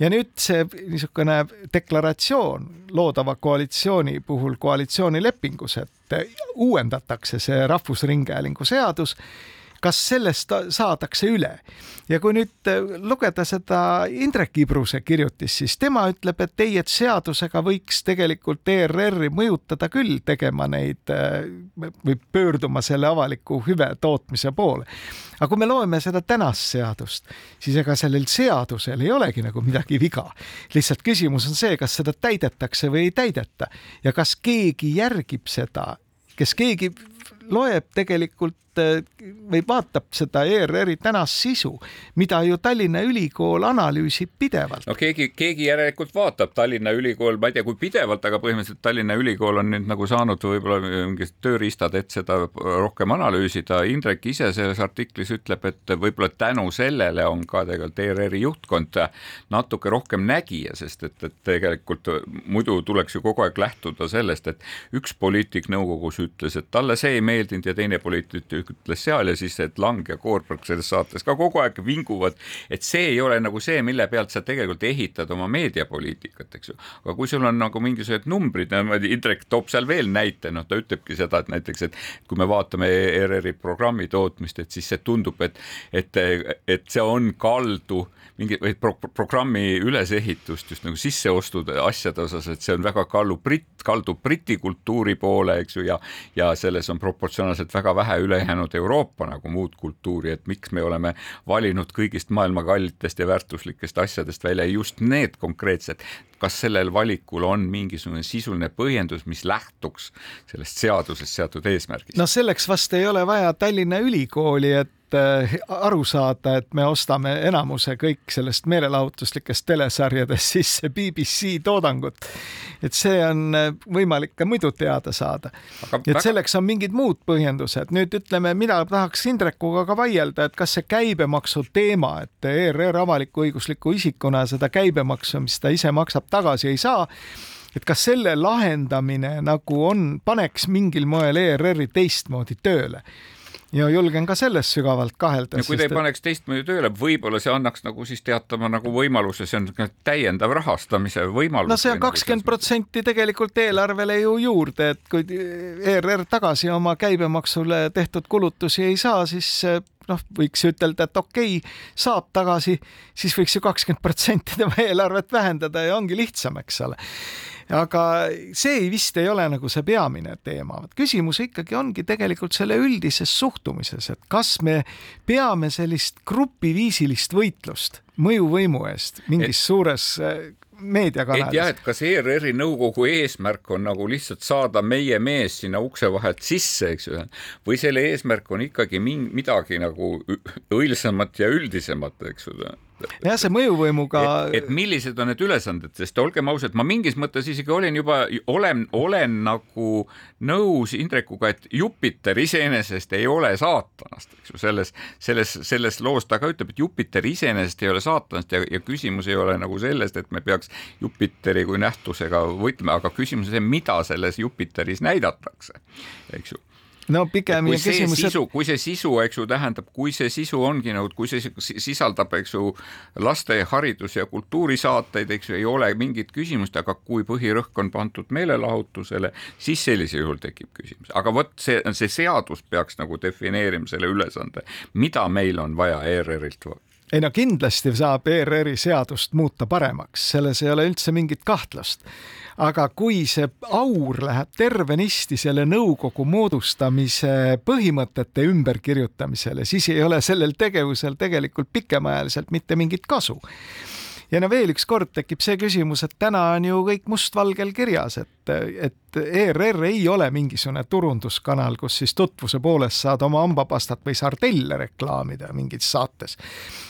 [SPEAKER 1] ja nüüd see niisugune deklaratsioon loodava koalitsiooni puhul koalitsioonilepingus, et uuendatakse see Rahvusringhäälingu seadus kas sellest saadakse üle? ja kui nüüd äh, lugeda seda Indrek Ibruse kirjutist, siis tema ütleb, et ei, et seadusega võiks tegelikult ERR-i mõjutada küll tegema neid äh, või pöörduma selle avaliku hüve tootmise poole. aga kui me loeme seda tänast seadust, siis ega sellel seadusel ei olegi nagu midagi viga. lihtsalt küsimus on see, kas seda täidetakse või ei täideta ja kas keegi järgib seda, kes keegi loeb tegelikult või vaatab seda ERR-i tänast sisu, mida ju Tallinna Ülikool analüüsib pidevalt.
[SPEAKER 2] no keegi, keegi järelikult vaatab, Tallinna Ülikool, ma ei tea, kui pidevalt, aga põhimõtteliselt Tallinna Ülikool on nüüd nagu saanud võib-olla mingid tööriistad, et seda rohkem analüüsida. Indrek ise selles artiklis ütleb, et võib-olla tänu sellele on ka tegelikult ERR-i juhtkond natuke rohkem nägija, sest et, et tegelikult muidu tuleks ju kogu aeg lähtuda sellest, et üks poliitik nõukogus ütles, et talle see ei meeldi meeldinud ja teine poliitik ütles seal ja siis, et Lang ja Koorberg selles saates ka kogu aeg vinguvad, et see ei ole nagu see, mille pealt sa tegelikult ehitad oma meediapoliitikat, eks ju. aga kui sul on nagu mingisugused numbrid, niimoodi Indrek toob seal veel näite, noh, ta ütlebki seda, et näiteks, et kui me vaatame ERR-i programmi tootmist, et siis see tundub, et, et, et see on kaldu mingi või pro programmi ülesehitust just nagu sisseostud asjade osas, et see on väga kallu britt, kaldub Briti kultuuri poole, eks ju, ja ja selles on proportsionaalselt väga vähe ülejäänud Euroopa nagu muud kultuuri, et miks me oleme valinud kõigist maailma kallitest ja väärtuslikest asjadest välja just need konkreetsed, kas sellel valikul on mingisugune sisuline põhjendus, mis lähtuks sellest seadusest seatud eesmärgist?
[SPEAKER 1] no selleks vast ei ole vaja Tallinna Ülikooli, et Eh, aru saada, et me ostame enamuse kõik sellest meelelahutuslikest telesarjadest sisse BBC toodangut. et see on eh, võimalik ka muidu teada saada. et selleks on mingid muud põhjendused. nüüd ütleme, mina tahaks Indrekuga ka vaielda, et kas see käibemaksu teema, et ERR avalik-õigusliku isikuna seda käibemaksu, mis ta ise maksab, tagasi ei saa et kas selle lahendamine nagu on, paneks mingil moel ERR-i teistmoodi tööle ja julgen ka selles sügavalt kahelda.
[SPEAKER 2] kui ta ei paneks teistmoodi tööle, võib-olla see annaks nagu siis teatama nagu võimaluse, see on täiendav rahastamise võimalus.
[SPEAKER 1] no see on kakskümmend protsenti tegelikult eelarvele ju juurde, et kui ERR tagasi oma käibemaksule tehtud kulutusi ei saa, siis noh, võiks ütelda, et okei okay,, saab tagasi, siis võiks ju kakskümmend protsenti tema eelarvet vähendada ja ongi lihtsam, eks ole. Aga see vist ei ole nagu see peamine teema, küsimus ikkagi ongi tegelikult selle üldises suhtumises, et kas me peame sellist grupiviisilist võitlust mõjuvõimu eest mingis et, suures äh, meediakanalis.
[SPEAKER 2] et jah, et kas ERR-i nõukogu eesmärk on nagu lihtsalt saada meie mees sinna ukse vahelt sisse, eks ju, või selle eesmärk on ikkagi mingi midagi nagu õilsamat ja üldisemat, eks ju
[SPEAKER 1] jah, see mõjuvõimuga.
[SPEAKER 2] et millised on need ülesanded, sest olgem ausad, ma mingis mõttes isegi olin juba, olen, olen nagu nõus Indrekuga, et Jupiter iseenesest ei ole saatanast, eks ju, selles, selles, selles loos ta ka ütleb, et Jupiter iseenesest ei ole saatanast ja, ja küsimus ei ole nagu sellest, et me peaks Jupiteri kui nähtusega võitlema, aga küsimus on see, mida selles Jupiteris näidatakse, eks ju
[SPEAKER 1] no pigem
[SPEAKER 2] küsimus, et kui see sisu, eks ju, tähendab, kui see sisu ongi nagu, kui see sisaldab, eks ju, laste haridus- ja kultuurisaateid, eks ju, ei ole mingit küsimust, aga kui põhirõhk on pandud meelelahutusele, siis sellisel juhul tekib küsimus, aga vot see, see seadus peaks nagu defineerima selle ülesande, mida meil on vaja ERR-ilt
[SPEAKER 1] ei no kindlasti saab ERR-i seadust muuta paremaks, selles ei ole üldse mingit kahtlust aga kui see aur läheb tervenisti selle nõukogu moodustamise põhimõtete ümberkirjutamisele, siis ei ole sellel tegevusel tegelikult pikemaajaliselt mitte mingit kasu ja no veel üks kord tekib see küsimus, et täna on ju kõik mustvalgel kirjas, et, et ERR ei ole mingisugune turunduskanal, kus siis tutvuse poolest saad oma hambapastat või sardelle reklaamida mingis saates.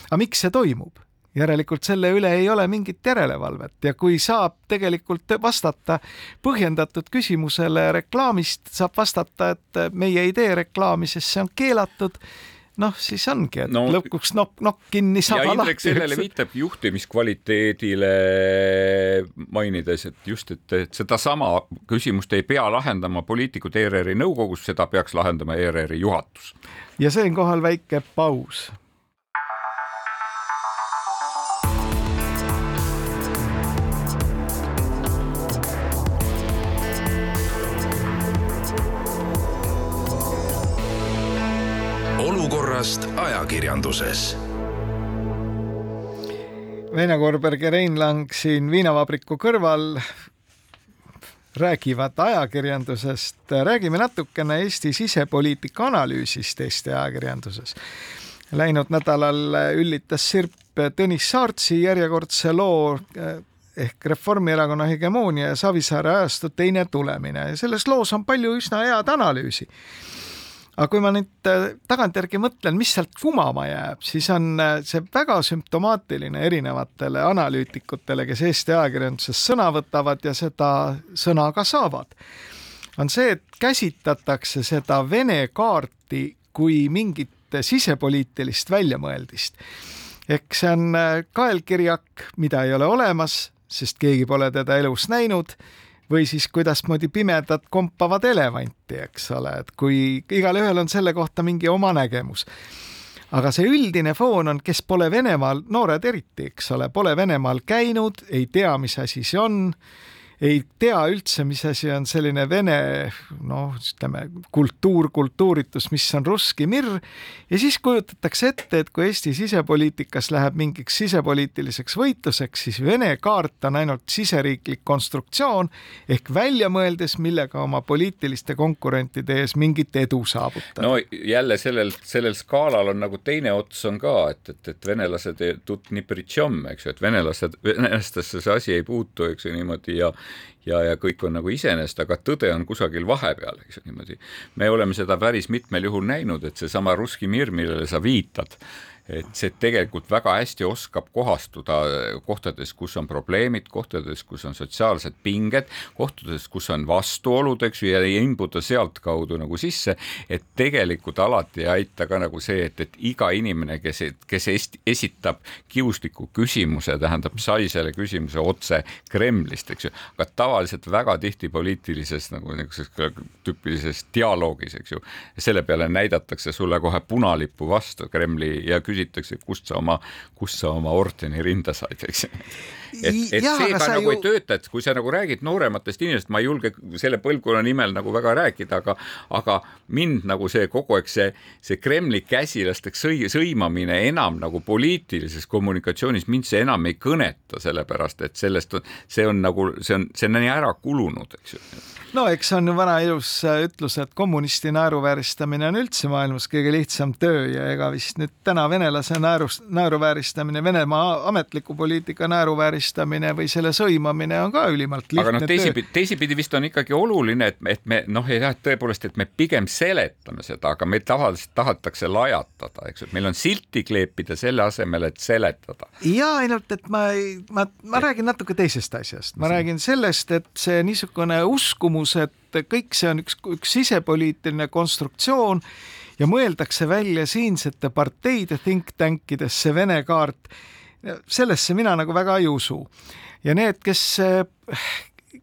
[SPEAKER 1] aga miks see toimub? Järelikult selle üle ei ole mingit järelevalvet ja kui saab tegelikult vastata põhjendatud küsimusele reklaamist, saab vastata, et meie ei tee reklaami, sest see on keelatud noh, siis ongi, et no, lõpuks nokk, nokk kinni, saba lahti.
[SPEAKER 2] sellele viitab juhtimiskvaliteedile mainides, et just, et, et sedasama küsimust ei pea lahendama poliitikud ERR-i nõukogus, seda peaks lahendama ERR-i juhatus.
[SPEAKER 1] ja siinkohal väike paus
[SPEAKER 4] olukorrast ajakirjanduses.
[SPEAKER 1] Veena Korberg ja Rein Lang siin viinavabriku kõrval räägivad ajakirjandusest, räägime natukene Eesti sisepoliitika analüüsist Eesti ajakirjanduses. Läinud nädalal üllitas Sirp Tõnis Saartsi järjekordse loo eh, ehk Reformierakonna hegemoonia ja Savisaare ajastu teine tulemine ja selles loos on palju üsna head analüüsi aga kui ma nüüd äh, tagantjärgi mõtlen, mis sealt kumama jääb, siis on äh, see väga sümptomaatiline erinevatele analüütikutele, kes Eesti ajakirjanduses sõna võtavad ja seda sõna ka saavad. on see, et käsitletakse seda Vene kaarti kui mingit sisepoliitilist väljamõeldist. ehk see on äh, kaelkirjak, mida ei ole olemas, sest keegi pole teda elus näinud või siis kuidasmoodi pimedad kompavad elevanti, eks ole, et kui igalühel on selle kohta mingi oma nägemus. aga see üldine foon on, kes pole Venemaal, noored eriti, eks ole, pole Venemaal käinud, ei tea, mis asi see on ei tea üldse, mis asi on selline vene noh, ütleme kultuur, kultuuritus, mis on russki mirr ja siis kujutatakse ette, et kui Eesti sisepoliitikas läheb mingiks sisepoliitiliseks võitluseks, siis Vene kaart on ainult siseriiklik konstruktsioon ehk välja mõeldes, millega oma poliitiliste konkurentide ees mingit edu saavutada.
[SPEAKER 2] no jälle sellel, sellel skaalal on nagu teine ots on ka, et, et, et venelased eks ju, et venelased, venelastesse see asi ei puutu, eks ju niimoodi ja ja, ja kõik on nagu iseenesest, aga tõde on kusagil vahepeal, eks ju niimoodi. me oleme seda päris mitmel juhul näinud, et seesama Russki Mir, millele sa viitad, et see tegelikult väga hästi oskab kohastuda kohtades, kus on probleemid, kohtades, kus on sotsiaalsed pinged, kohtades, kus on vastuolud, eks ju, ja imbuda sealtkaudu nagu sisse, et tegelikult alati ei aita ka nagu see, et, et iga inimene, kes, kes esitab kiusliku küsimuse, tähendab, sai selle küsimuse otse Kremlist, eks ju, aga tavaliselt väga tihti poliitilises nagu niisuguses tüüpilises dialoogis, eks ju, selle peale näidatakse sulle kohe punalippu vastu Kremli ja küsitakse, küsitakse, kust sa oma, kust sa oma ordeni rinda said, eks. Et, et ja, see ka nagu ju... ei tööta, et kui sa nagu räägid noorematest inimestest, ma ei julge selle põlvkonna nimel nagu väga rääkida, aga, aga mind nagu see kogu aeg see, see Kremli käsilasteks sõi, sõimamine enam nagu poliitilises kommunikatsioonis mind see enam ei kõneta, sellepärast et sellest on, see on nagu, see on, see on nii ära kulunud, eks ju.
[SPEAKER 1] No eks see on vana ilus ütlus, et kommunisti naeruvääristamine on üldse maailmas kõige lihtsam töö ja ega vist nüüd täna venelase naerus, naeruvääristamine, Venemaa ametliku poliitika naeruvääristamine või selle sõimamine on ka ülimalt lihtne
[SPEAKER 2] aga noh, teisipidi, teisipidi vist on ikkagi oluline, et, et me noh, jah, tõepoolest, et me pigem seletame seda, aga meil tavaliselt tahetakse lajatada, eks ju, et meil on silti kleepida selle asemel, et seletada.
[SPEAKER 1] ja ainult, et ma ei, ma, ma räägin natuke teisest asjast, ma räägin sellest, et see niisugune uskumus et kõik see on üks, üks sisepoliitiline konstruktsioon ja mõeldakse välja siinsete parteide think tankidesse Vene kaart. sellesse mina nagu väga ei usu. ja need, kes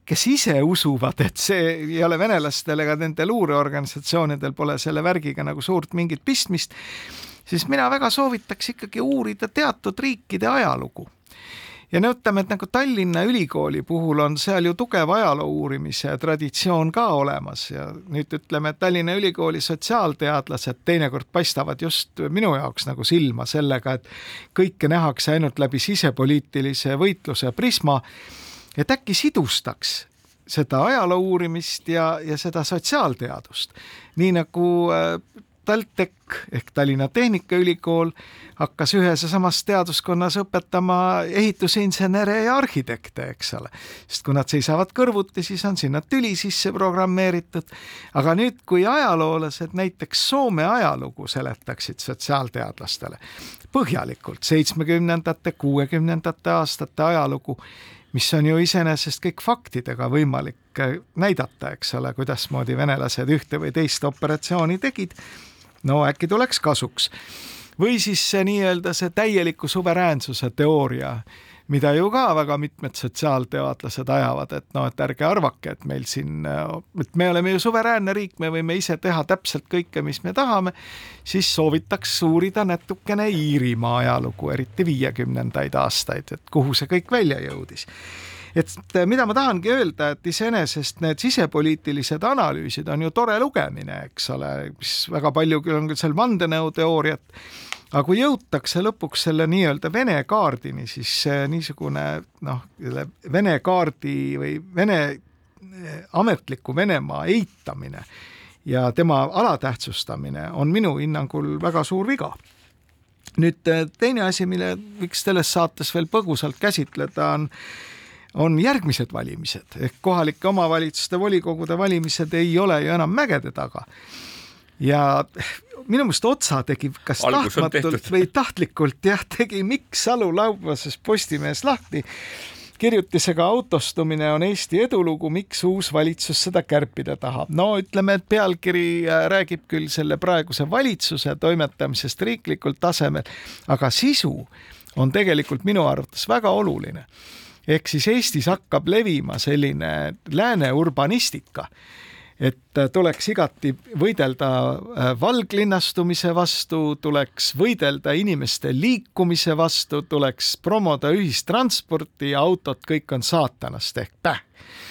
[SPEAKER 1] kes ise usuvad, et see ei ole venelastel ega nende luureorganisatsioonidel pole selle värgiga nagu suurt mingit pistmist, siis mina väga soovitaks ikkagi uurida teatud riikide ajalugu ja no ütleme, et nagu Tallinna Ülikooli puhul on seal ju tugev ajaloo uurimise traditsioon ka olemas ja nüüd ütleme, et Tallinna Ülikooli sotsiaalteadlased teinekord paistavad just minu jaoks nagu silma sellega, et kõike nähakse ainult läbi sisepoliitilise võitluse prisma, et äkki sidustaks seda ajaloo uurimist ja, ja seda sotsiaalteadust. nii nagu äh, TalTech ehk Tallinna Tehnikaülikool hakkas ühes ja samas teaduskonnas õpetama ehitusinsenere ja arhitekte, eks ole. sest kui nad seisavad kõrvuti, siis on sinna tüli sisse programmeeritud. aga nüüd, kui ajaloolased näiteks Soome ajalugu seletaksid sotsiaalteadlastele põhjalikult, seitsmekümnendate, kuuekümnendate aastate ajalugu, mis on ju iseenesest kõik faktidega võimalik näidata, eks ole, kuidasmoodi venelased ühte või teist operatsiooni tegid no äkki tuleks kasuks. või siis see nii-öelda see täieliku suveräänsuse teooria, mida ju ka väga mitmed sotsiaalteadlased ajavad, et noh, et ärge arvake, et meil siin, et me oleme ju suveräänne riik, me võime ise teha täpselt kõike, mis me tahame, siis soovitaks uurida natukene Iirimaa ajalugu, eriti viiekümnendaid aastaid, et kuhu see kõik välja jõudis et mida ma tahangi öelda, et iseenesest need sisepoliitilised analüüsid on ju tore lugemine, eks ole, mis väga palju küll on küll seal vandenõuteooriat, aga kui jõutakse lõpuks selle nii-öelda Vene kaardini, siis niisugune noh, Vene kaardi või Vene ametliku Venemaa eitamine ja tema alatähtsustamine on minu hinnangul väga suur viga. Nüüd äh, teine asi, mille võiks selles saates veel põgusalt käsitleda, on on järgmised valimised ehk kohalike omavalitsuste volikogude valimised ei ole ju enam mägede taga. ja minu meelest Otsa tegi kas Algus tahtmatult või tahtlikult jah, tegi Mikk Salu laupäevases Postimehes lahti kirjutisega autostumine on Eesti edulugu, miks uus valitsus seda kärpida tahab? no ütleme, et pealkiri äh, räägib küll selle praeguse valitsuse toimetamisest riiklikul tasemel, aga sisu on tegelikult minu arvates väga oluline. Ehk siis Eestis hakkab levima selline lääne urbanistika et äh, tuleks igati võidelda äh, valglinnastumise vastu, tuleks võidelda inimeste liikumise vastu, tuleks promoda ühistransporti ja autod kõik on saatanast ehk päh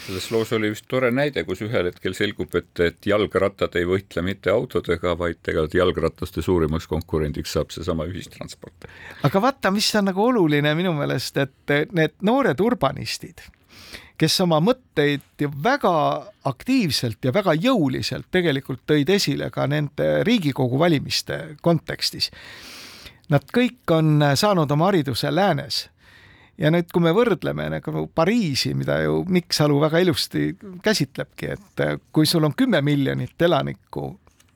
[SPEAKER 2] selles loos oli vist tore näide, kus ühel hetkel selgub, et, et jalgrattad ei võitle mitte autodega, vaid tegelikult jalgrataste suurimaks konkurendiks saab seesama ühistransport.
[SPEAKER 1] aga vaata, mis on nagu oluline minu meelest, et need noored urbanistid kes oma mõtteid väga aktiivselt ja väga jõuliselt tegelikult tõid esile ka nende Riigikogu valimiste kontekstis. Nad kõik on saanud oma hariduse läänes ja nüüd, kui me võrdleme nagu Pariisi, mida ju Mikk Salu väga ilusti käsitlebki, et kui sul on kümme miljonit elanikku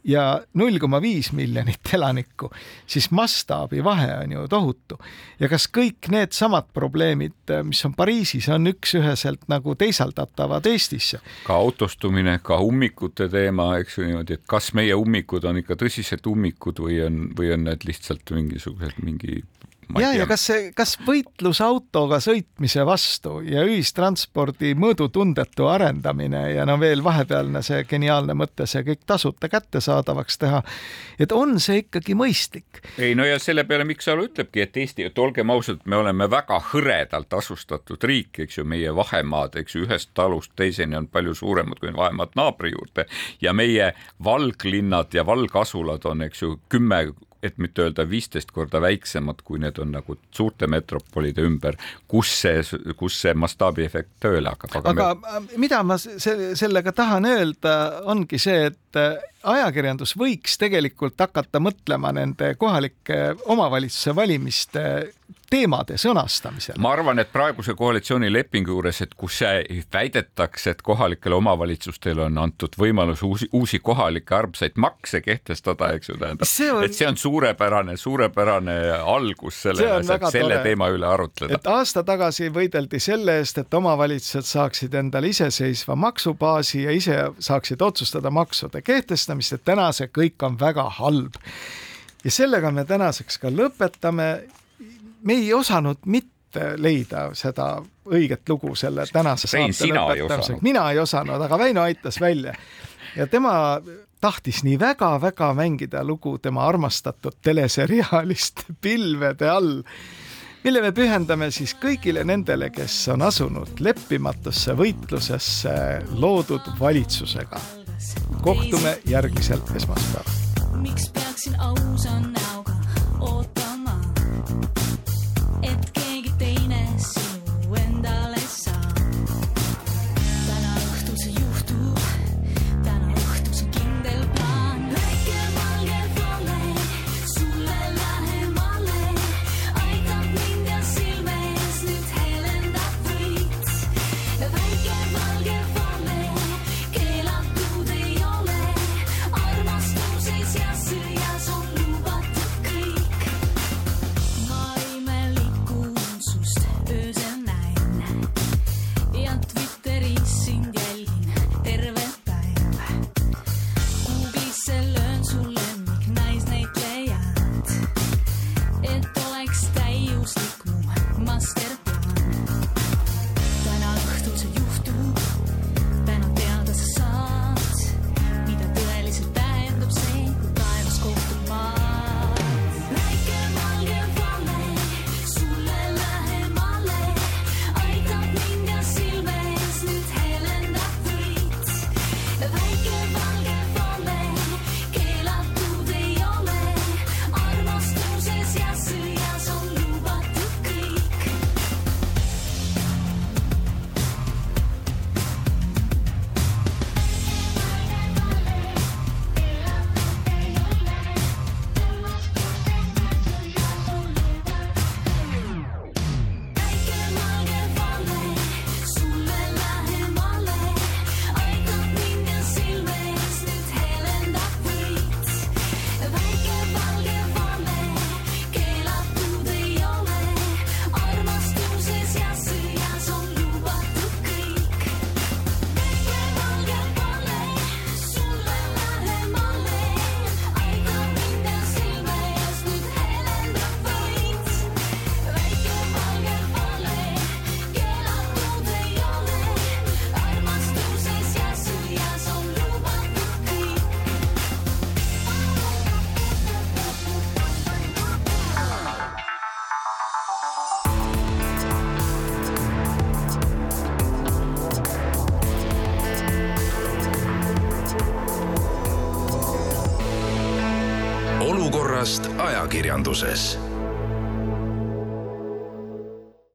[SPEAKER 1] ja null koma viis miljonit elanikku, siis mastaabi vahe on ju tohutu. ja kas kõik needsamad probleemid, mis on Pariisis, on üks-üheselt nagu teisaldatavad Eestisse?
[SPEAKER 2] ka autostumine, ka ummikute teema, eks ju niimoodi, et kas meie ummikud on ikka tõsised ummikud või on, või on need lihtsalt mingisugused mingi
[SPEAKER 1] ja, ja kas see, kas võitlus autoga sõitmise vastu ja ühistranspordi mõõdutundetu arendamine ja no veel vahepealne see geniaalne mõte, see kõik tasuta kättesaadavaks teha, et on see ikkagi mõistlik?
[SPEAKER 2] ei no ja selle peale Mikk Salu ütlebki, et Eesti, et olgem ausad, me oleme väga hõredalt asustatud riik, eks ju, meie vahemaad, eks ju, ühest talust teiseni on palju suuremad kui vahemaad naabri juurde ja meie valglinnad ja valgasulad on, eks ju, kümme et mitte öelda viisteist korda väiksemad, kui need on nagu suurte metropolide ümber, kus see, kus see mastaabiefekt tööle hakkab.
[SPEAKER 1] aga, aga me... Äh, mida ma se sellega tahan öelda, ongi see, et äh, ajakirjandus võiks tegelikult hakata mõtlema nende kohalike omavalitsuse valimiste teemade sõnastamisel.
[SPEAKER 2] ma arvan, et praeguse koalitsioonilepingu juures, et kus väidetakse, et kohalikele omavalitsustele on antud võimalus uusi, uusi kohalikke armsaid makse kehtestada, eks ju, tähendab, et see on suurepärane, suurepärane algus sellele, selle tore. teema üle arutleda.
[SPEAKER 1] et aasta tagasi võideldi selle eest, et omavalitsused saaksid endale iseseisva maksubaasi ja ise saaksid otsustada maksude kehtestamist, et täna see kõik on väga halb ja sellega me tänaseks ka lõpetame me ei osanud mitte leida seda õiget lugu selle tänase saate lõpetamiseks, mina ei osanud, aga Väino aitas välja ja tema tahtis nii väga-väga mängida lugu tema armastatud teleseriaalist Pilvede all, mille me pühendame siis kõigile nendele, kes on asunud leppimatusse võitlusesse loodud valitsusega. kohtume järgmisel esmaspäeval. miks peaksin ausa näoga
[SPEAKER 4] olukorrast ajakirjanduses